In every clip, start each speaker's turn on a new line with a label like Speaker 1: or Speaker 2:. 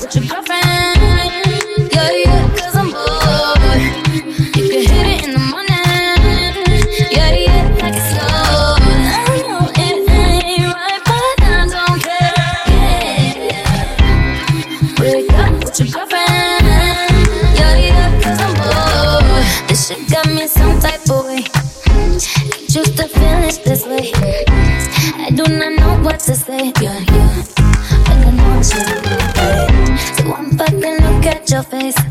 Speaker 1: with your girlfriend. your face.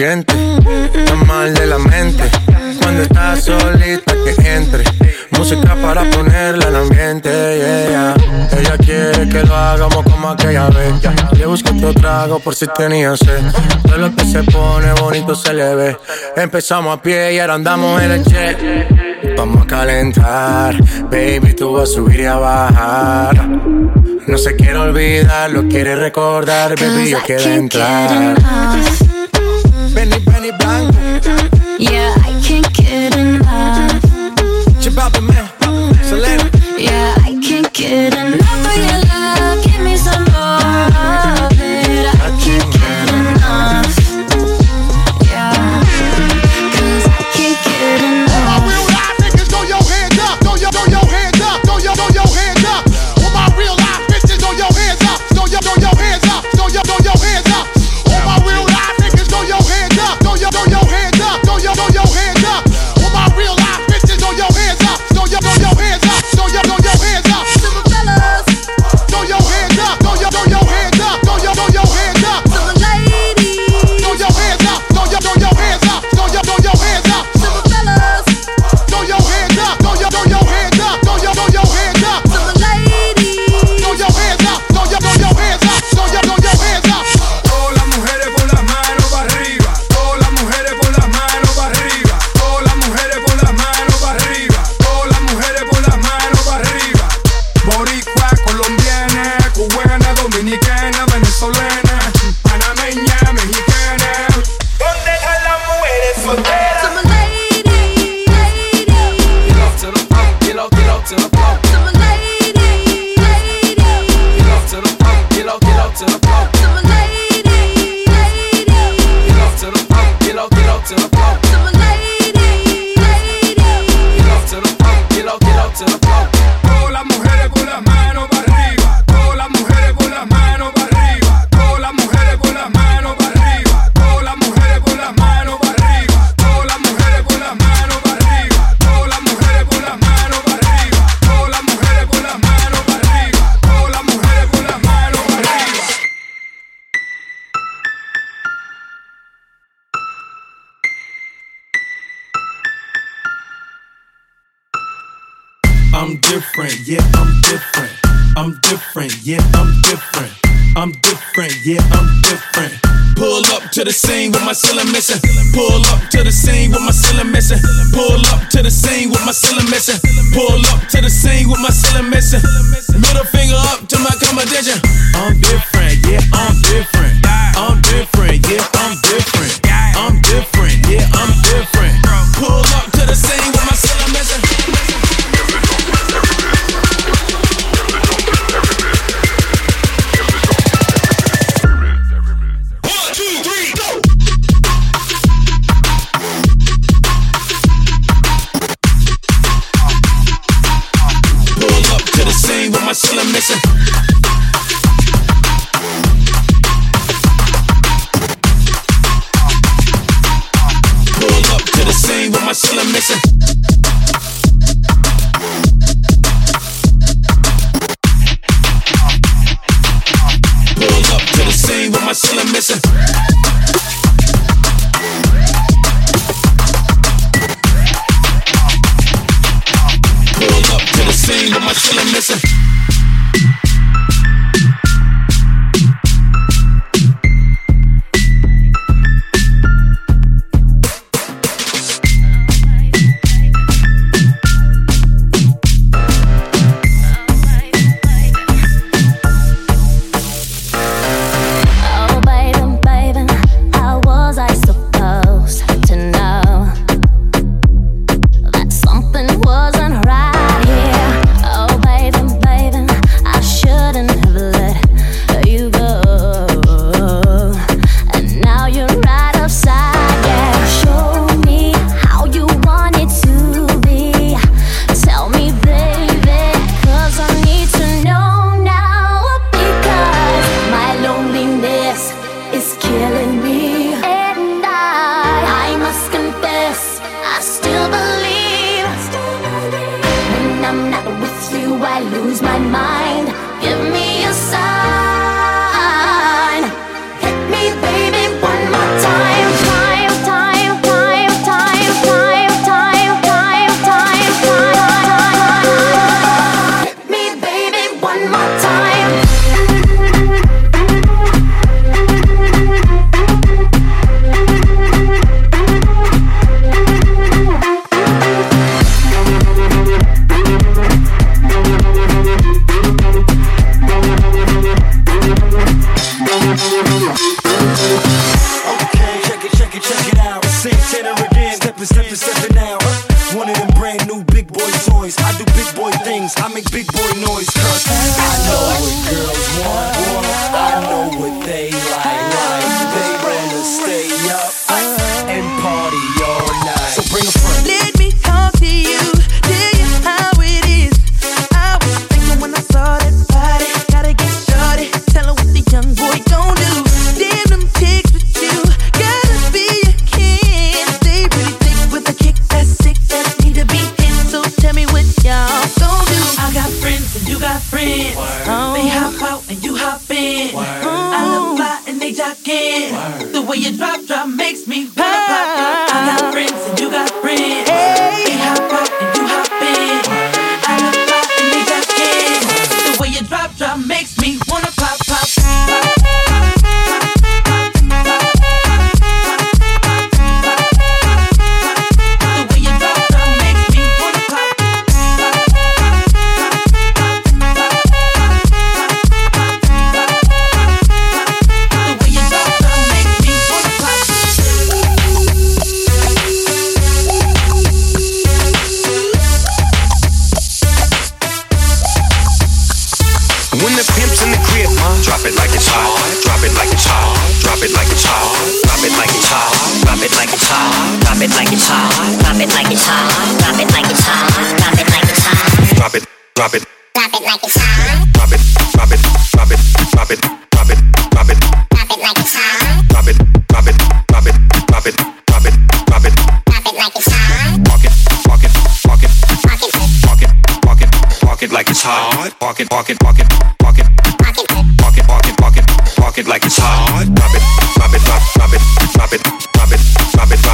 Speaker 2: consciente. Está mal de la mente. Cuando estás solita que entre. Música para ponerla en ambiente. Yeah. Ella quiere que lo hagamos como aquella vez. Le busco otro trago por si tenía sed. Todo lo que se pone bonito se le ve. Empezamos a pie y ahora andamos en el jet. Vamos a calentar, baby, tú vas a subir y a bajar. No se quiere olvidar, lo quiere recordar, baby, yo quiero entrar. blank.
Speaker 3: Yeah, I can't get enough.
Speaker 2: Chip out the man, Selena.
Speaker 3: Yeah, I can't get enough.
Speaker 1: Pull up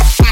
Speaker 4: Stop.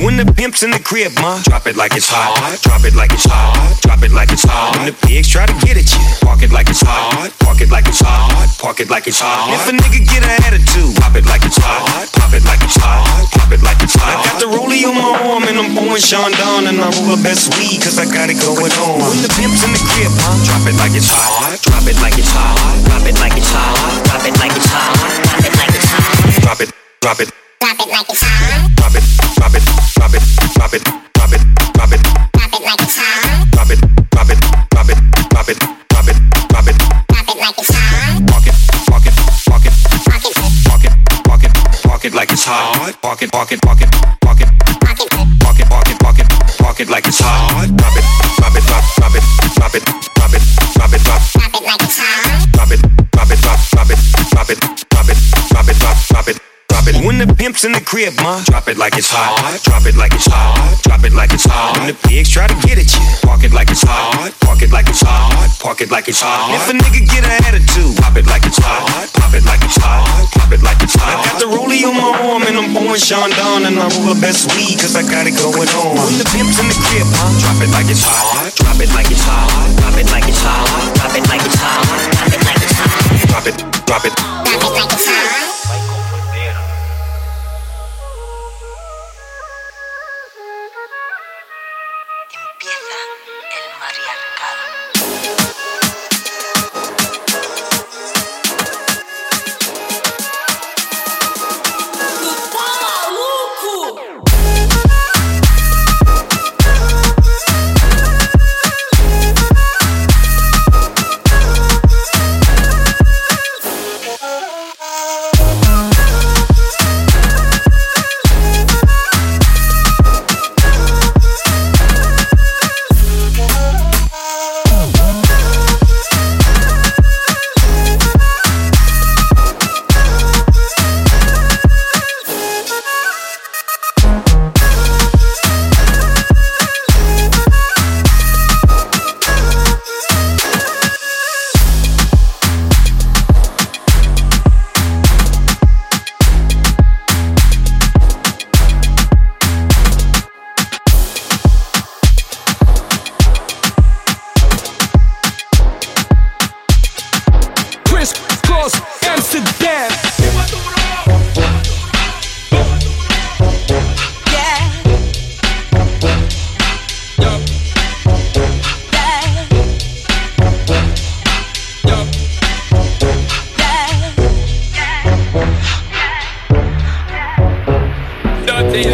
Speaker 4: When
Speaker 5: the
Speaker 6: pimp's in the crib,
Speaker 4: ma, drop it like it's hot. Drop it like it's hot. Drop it like it's hot. When the pigs try to get at you, park it like it's hot. Park it like it's hot. Park it like it's hot. If a nigga get an attitude, pop it like it's hot. Pop it like it's hot. Pop it like it's hot. I got the rollie on my arm and I'm pouring Chandon and I roll the best weed cause I got it going on. When the pimp's in the crib, ma, drop it like it's hot. Drop it like it's hot. Drop it like it's hot. Drop it like it's hot. Drop it like it's hot. Drop it. Drop it.
Speaker 7: It like it's hot.
Speaker 4: Drop it. Drop it. Drop it. Drop it. Drop it. Drop it.
Speaker 7: Drop it like it's hot.
Speaker 4: Drop it. Drop it. Drop it. Drop it. Drop it. Drop it.
Speaker 7: Drop it like it's hot.
Speaker 4: Park it. Park it. Park it.
Speaker 7: Park it.
Speaker 4: Park it. Park it. Park it like it's hot. Park it. Park it. Park it. Park it.
Speaker 7: Park it.
Speaker 4: Park it. Park it. Park it. Park it like it's hot. Drop it. Drop it. Drop. Drop it. Drop it. Drop it. Drop it. Drop.
Speaker 7: Drop it like it's hot.
Speaker 4: Drop it. Drop it. Drop. Drop it. Drop it. Drop it. Drop it. Drop it. Drop it. When the pimp's in the crib, ma, drop it like it's hot. Drop it like it's hot. Drop it like it's hot. When the pigs try to get at you, park it like it's hot. Park it like it's hot. Park it like it's hot. If a nigga get an attitude, pop it like it's hot. Pop it like it's hot. Pop it like it's hot. I got the rollie on my arm and I'm pouring Chandon and I roll the best weed cause I got it going on. When the pimp's in the crib, ma, drop it like it's hot. Drop it like it's hot. Drop it like it's hot. Drop it like it's hot.
Speaker 7: Drop it like it's hot.
Speaker 4: Drop it. Drop it.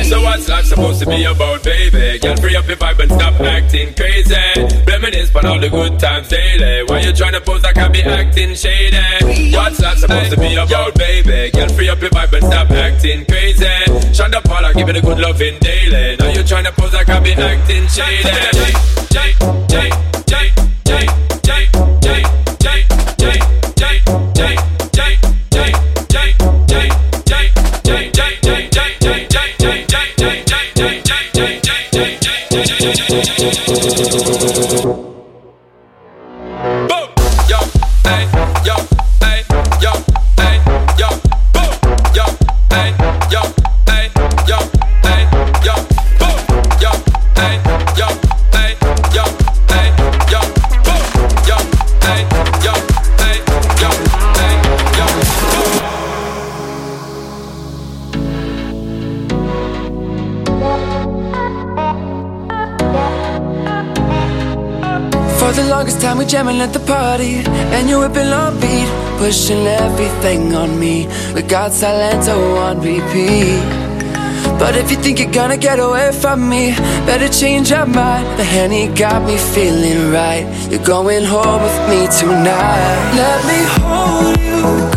Speaker 8: So what's life supposed to be about, baby? Girl, free up your vibe and stop acting crazy. Reminisce on all the good times daily. Why you tryna pose like I be acting shady? What's life supposed to be about, baby? Girl, free up your vibe and stop acting crazy. Shonda give it a good loving daily. Now you tryna pose like I be acting shady. J, J, J, J,
Speaker 9: longest time we jamming at the party And you whipping on beat Pushing everything on me. We got Silento on repeat. But if you think you're gonna get away from me Better change your mind. The Henny got me feeling right. You're going home with me tonight. Let me hold you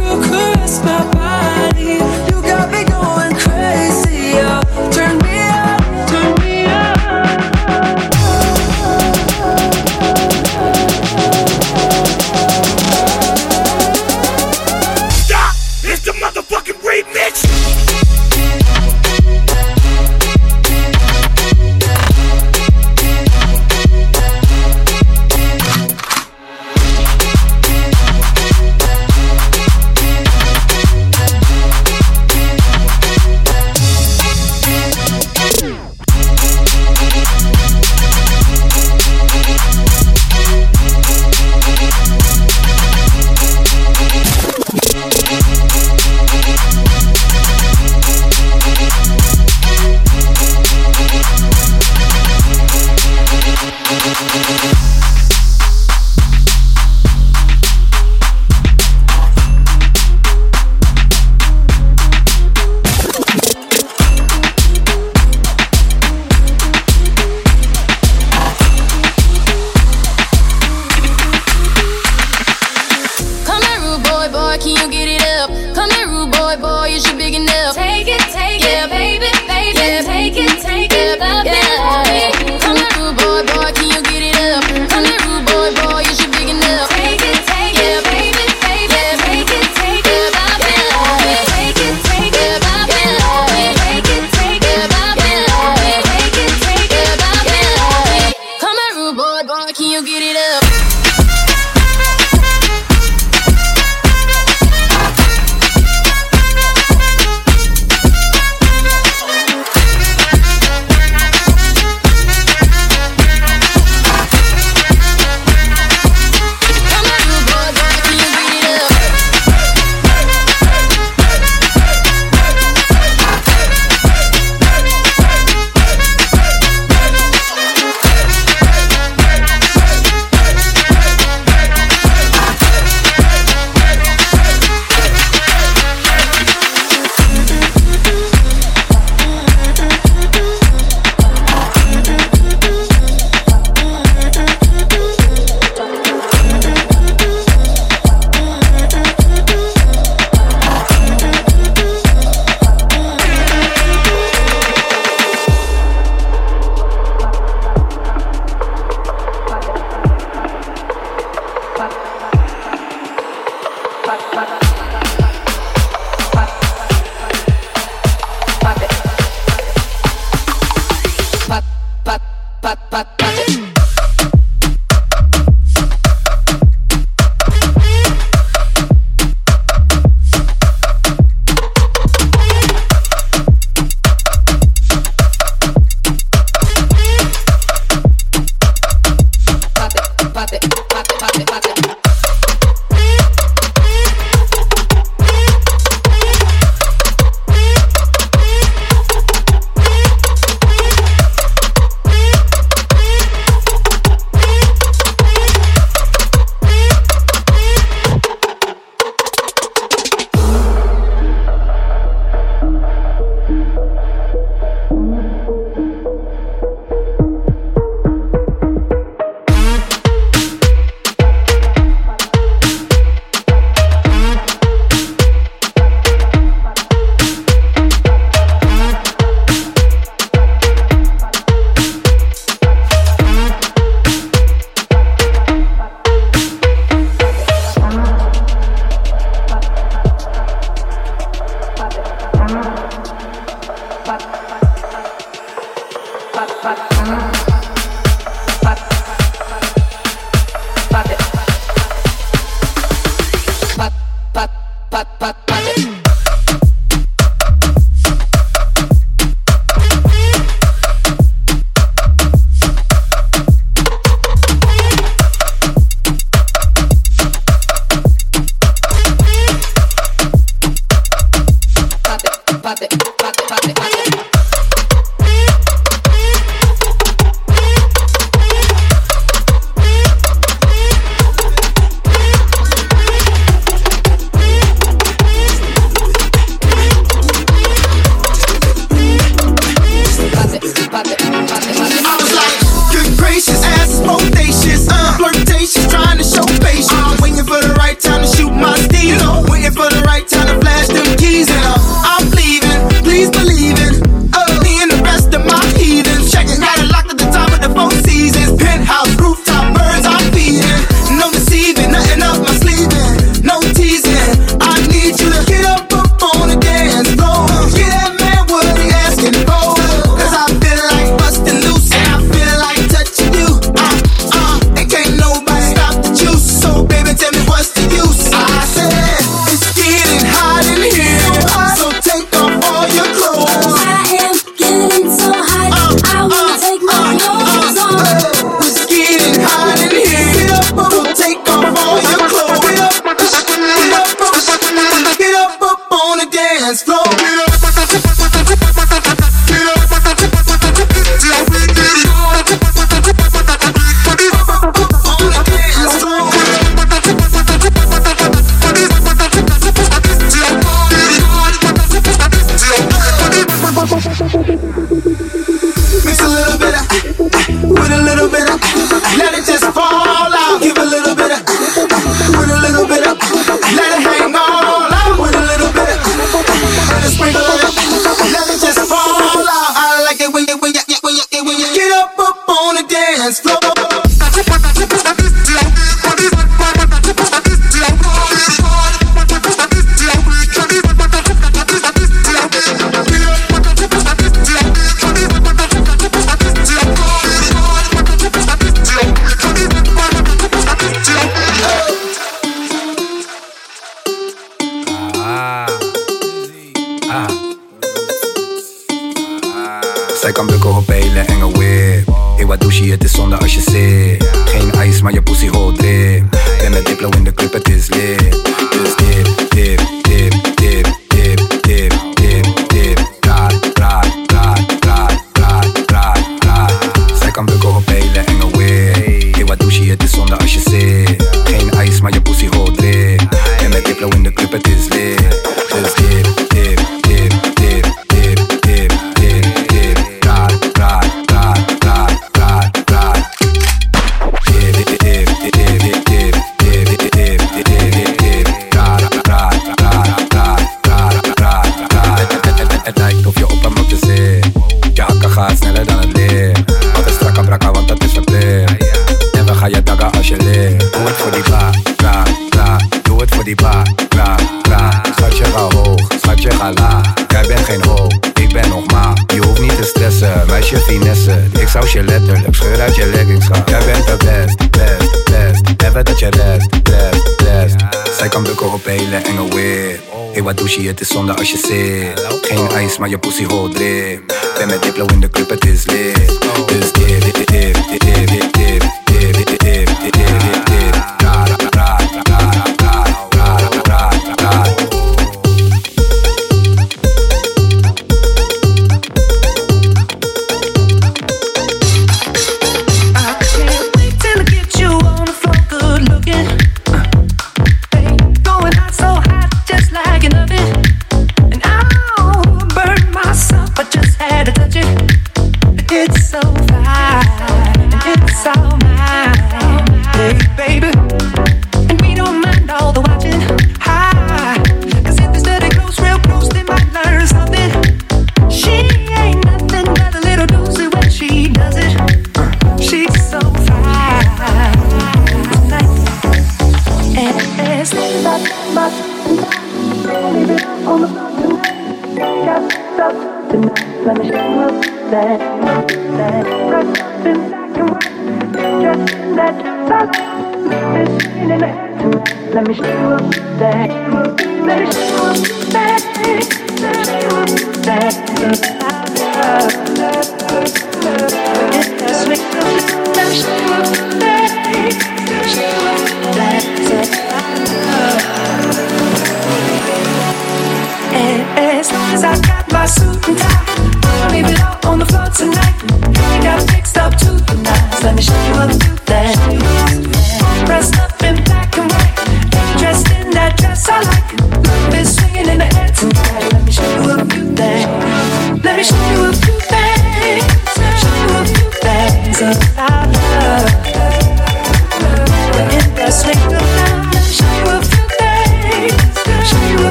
Speaker 10: sushi, het is zonde als je zit. Geen ijs, maar je pussy hoort drip Ben met Diplo in de club, het is lit. Dus dip, dip, dip, dip, dip, dip.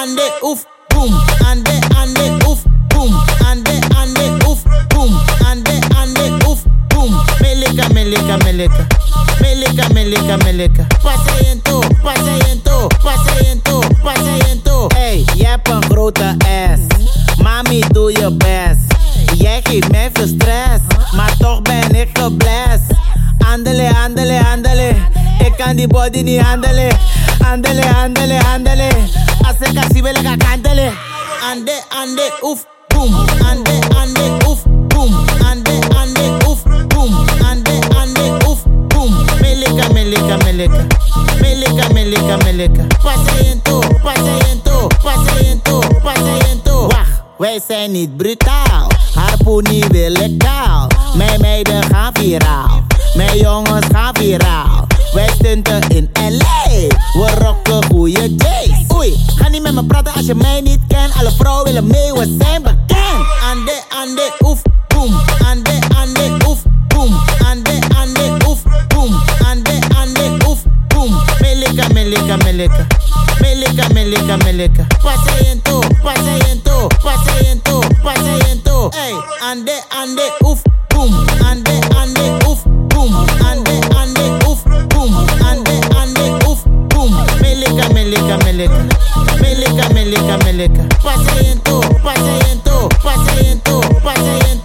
Speaker 11: ande, oef, boom. Ande, ande, oef, boom. Ande, ande, oef, boom. Ande, ande, oef, boom. Meleka, meleka, meleka. Meleka, meleka, meleka. Pasayento, pasayento, pasayento, pasayento. Hey, je hebt een grote ass. Mami, doe je best. Jij geeft me veel stress, maar toch ben ik gebleven and the body ni handle, handle, handle, handle. Hace casi belga, cándale. Ande, ande, uf, boom. Ande, ande, uf, boom. Ande, ande, uf, boom. Ande, ande, uf, boom. Meleca, meleca, meleca. Meleca, meleca, meleca. Pasiento, pasiento, pasiento, pasiento. Wacht, wij zijn niet brutaal. Harpoenie wil ik kaal. Mijn meiden gaan viraal. Mijn jongens gaan viraal. Wij stunten in L.A. We rocken goede J's. Oei, ga niet met me praten als je mij niet kent. Alle vrouwen willen mee, we zijn bekend. Ande, ande, oef, boom. Ande, ande, oef, boom. Ande, ande, oef, boom. Ande, ande, oef, boom. Melika, melika, melika. Melika, melika, melika. Pasayento, pasayento, pasayento, pasayento. Ey, ande, ande, oef, boom. Ande, ande, melica, melica, melica, melica, melica. Pase en tu, pase en tu, pase en tu, pase en
Speaker 12: tu.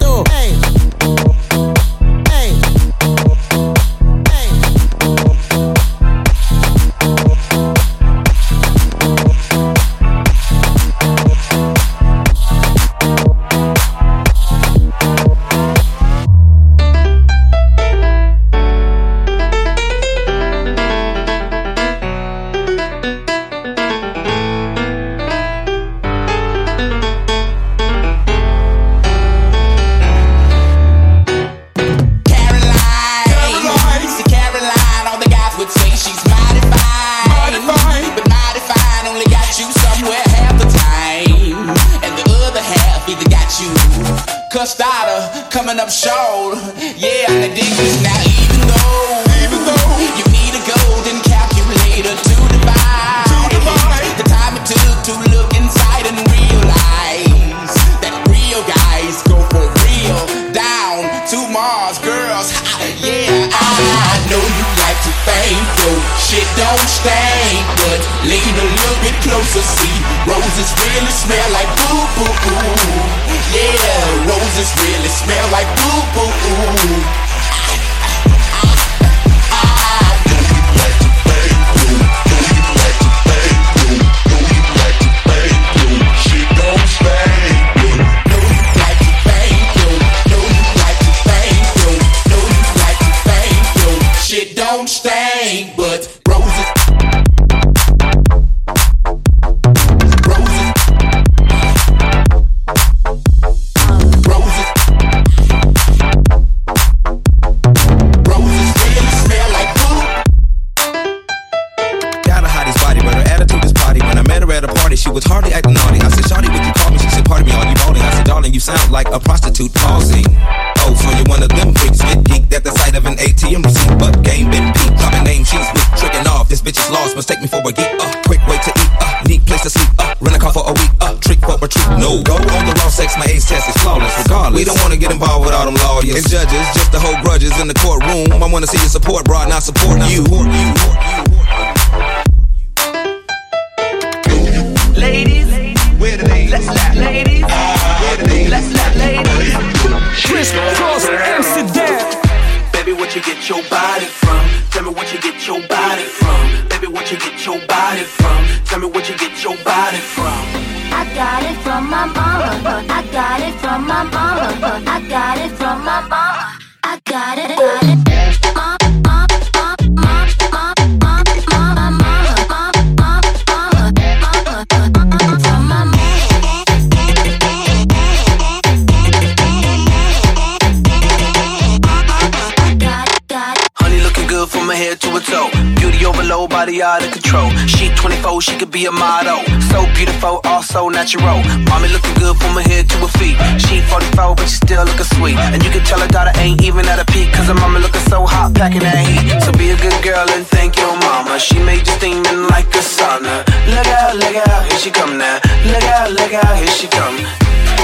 Speaker 12: body
Speaker 13: out of control. She 24, she could be a model. So beautiful, also natural. Mommy looking good from her head to her feet. She 44, but she still looking sweet. And you can tell her daughter ain't even at a peak. Cause her mama looking so hot, packing that heat. So be a good girl and thank your mama. She made you steaming like a sauna. Look out, look out, here she come now. Look out, look out, here she come.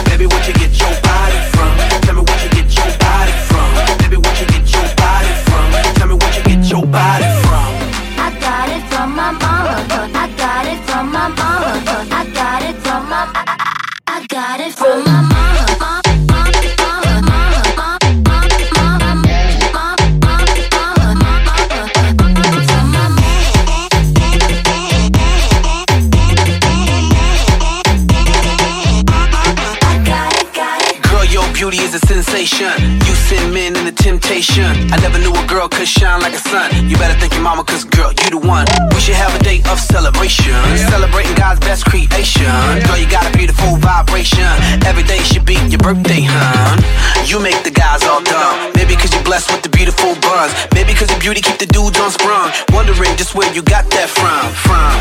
Speaker 13: Baby, where you get your body from? Meditation. I never knew a girl could shine like a sun. You better thank your mama, cause girl, you the one. We should have a day of celebration. Celebrating God's best creation. Girl, you got a beautiful vibration. Every day should be your birthday, hun. You make the guys all dumb. Maybe cause you're blessed with the beautiful buns. Maybe cause your beauty keep the dudes on sprung. Wondering just where you got that from. From,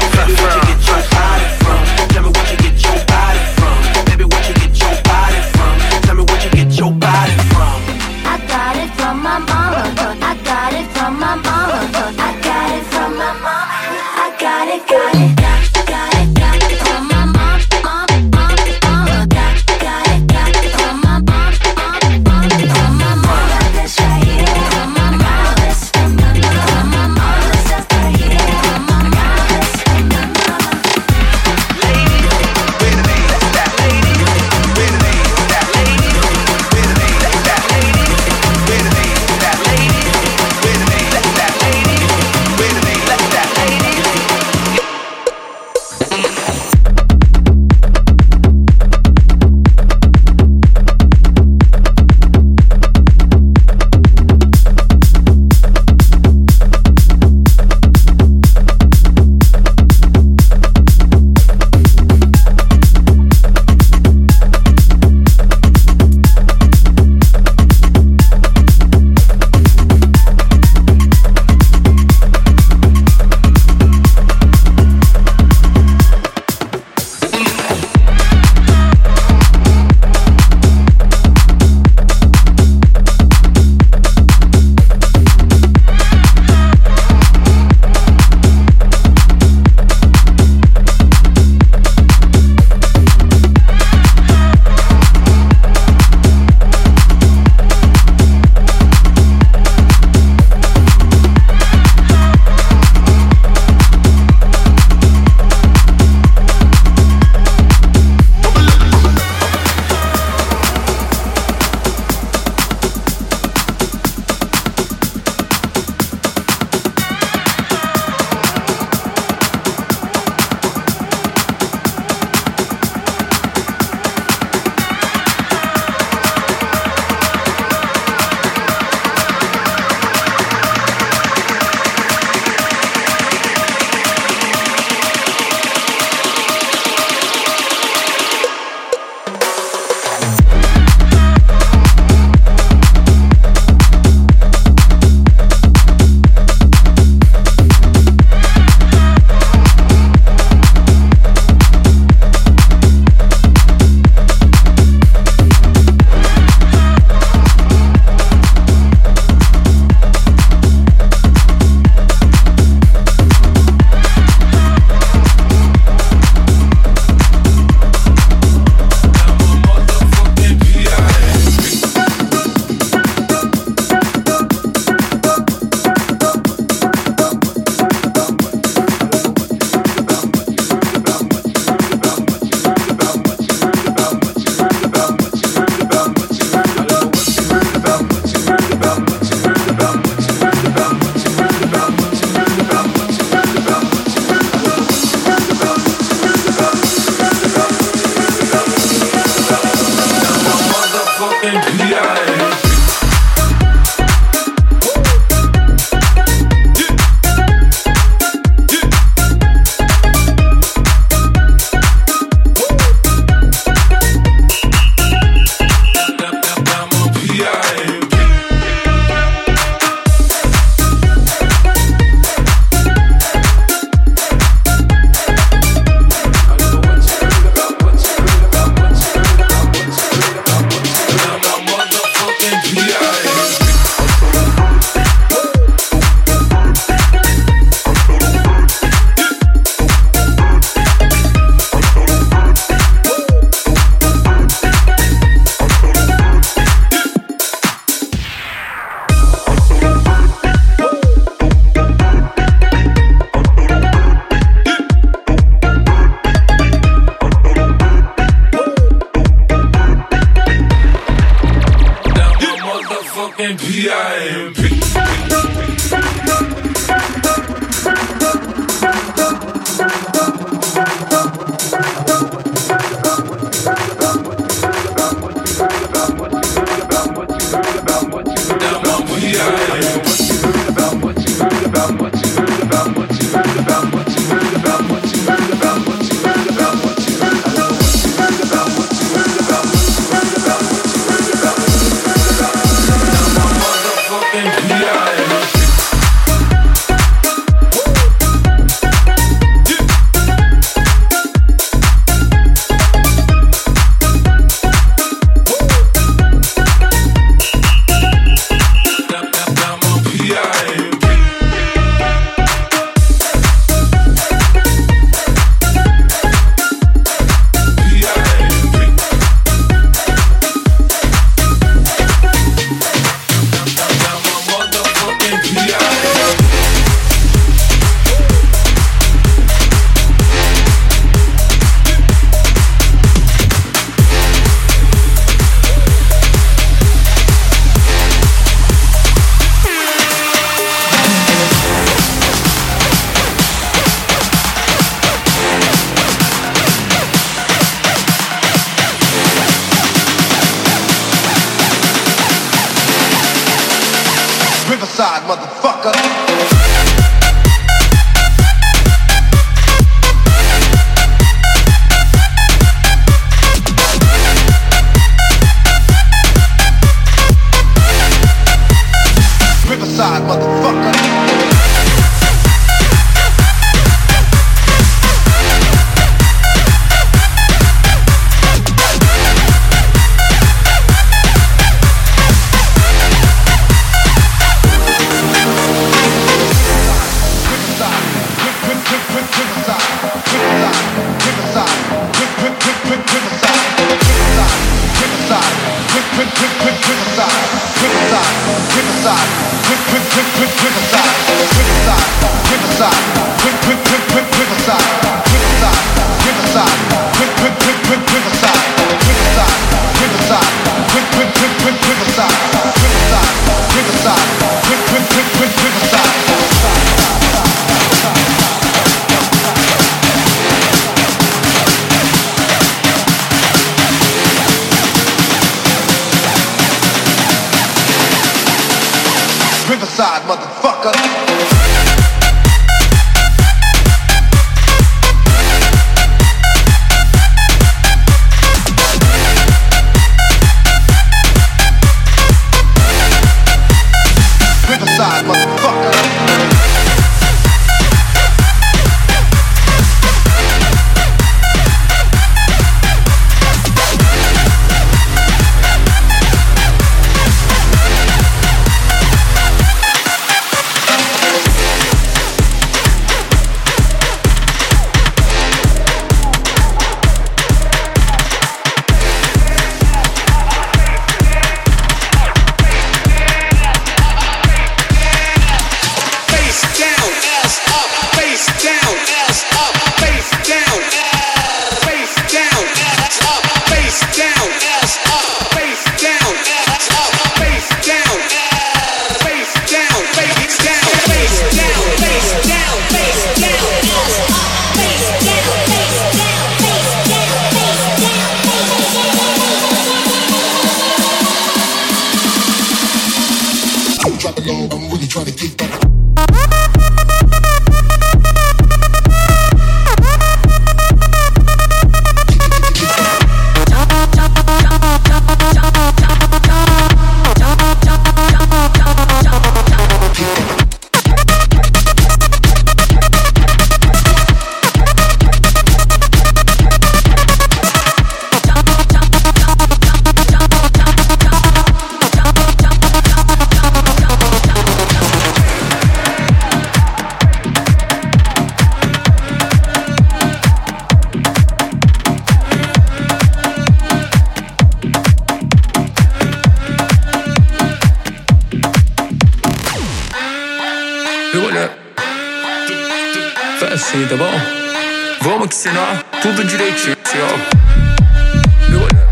Speaker 14: Vamos que ensinar tudo direitinho, ó. Meu olhar.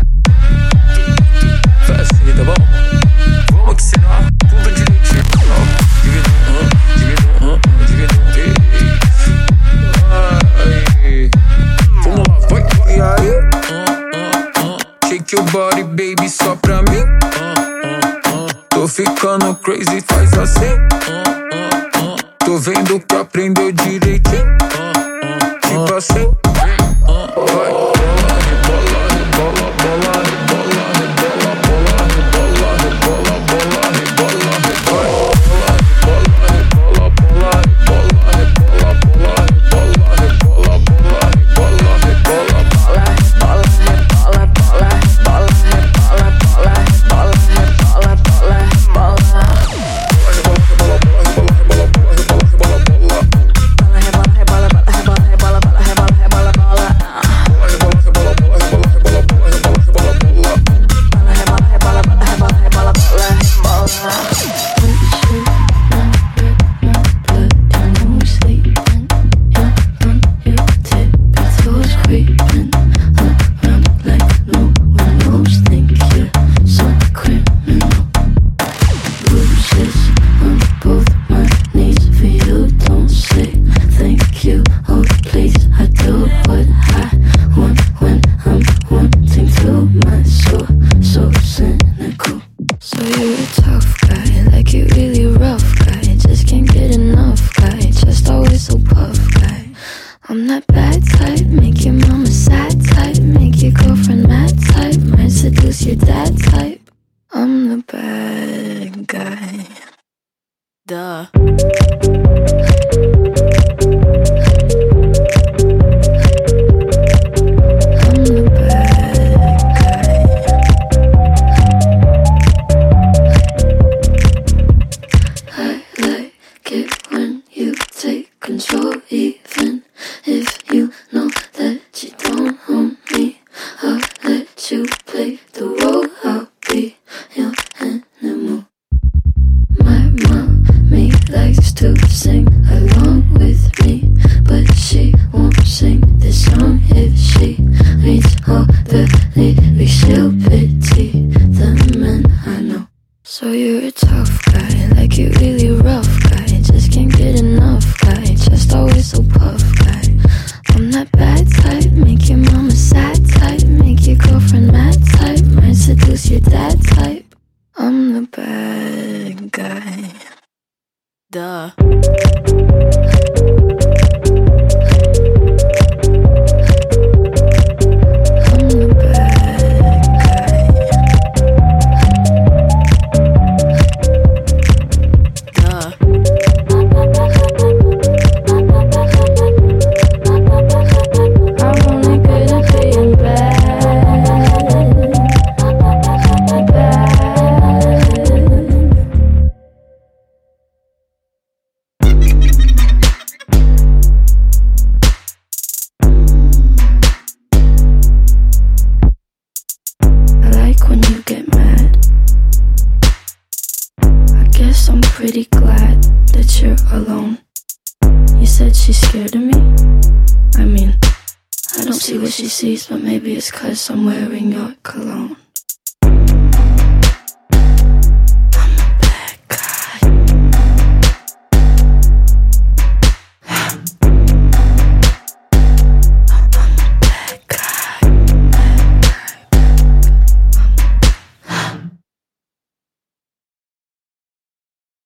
Speaker 14: Faz assim, tá bom? Vamos que ensinar tudo direitinho, ó. Dividum, ah, dividum, ah, Aí, Vamos lá, vai, vai, aí. Shake your body, baby, só pra mim. Tô ficando crazy, faz assim. Tô vendo pra aprendeu direitinho.
Speaker 1: Você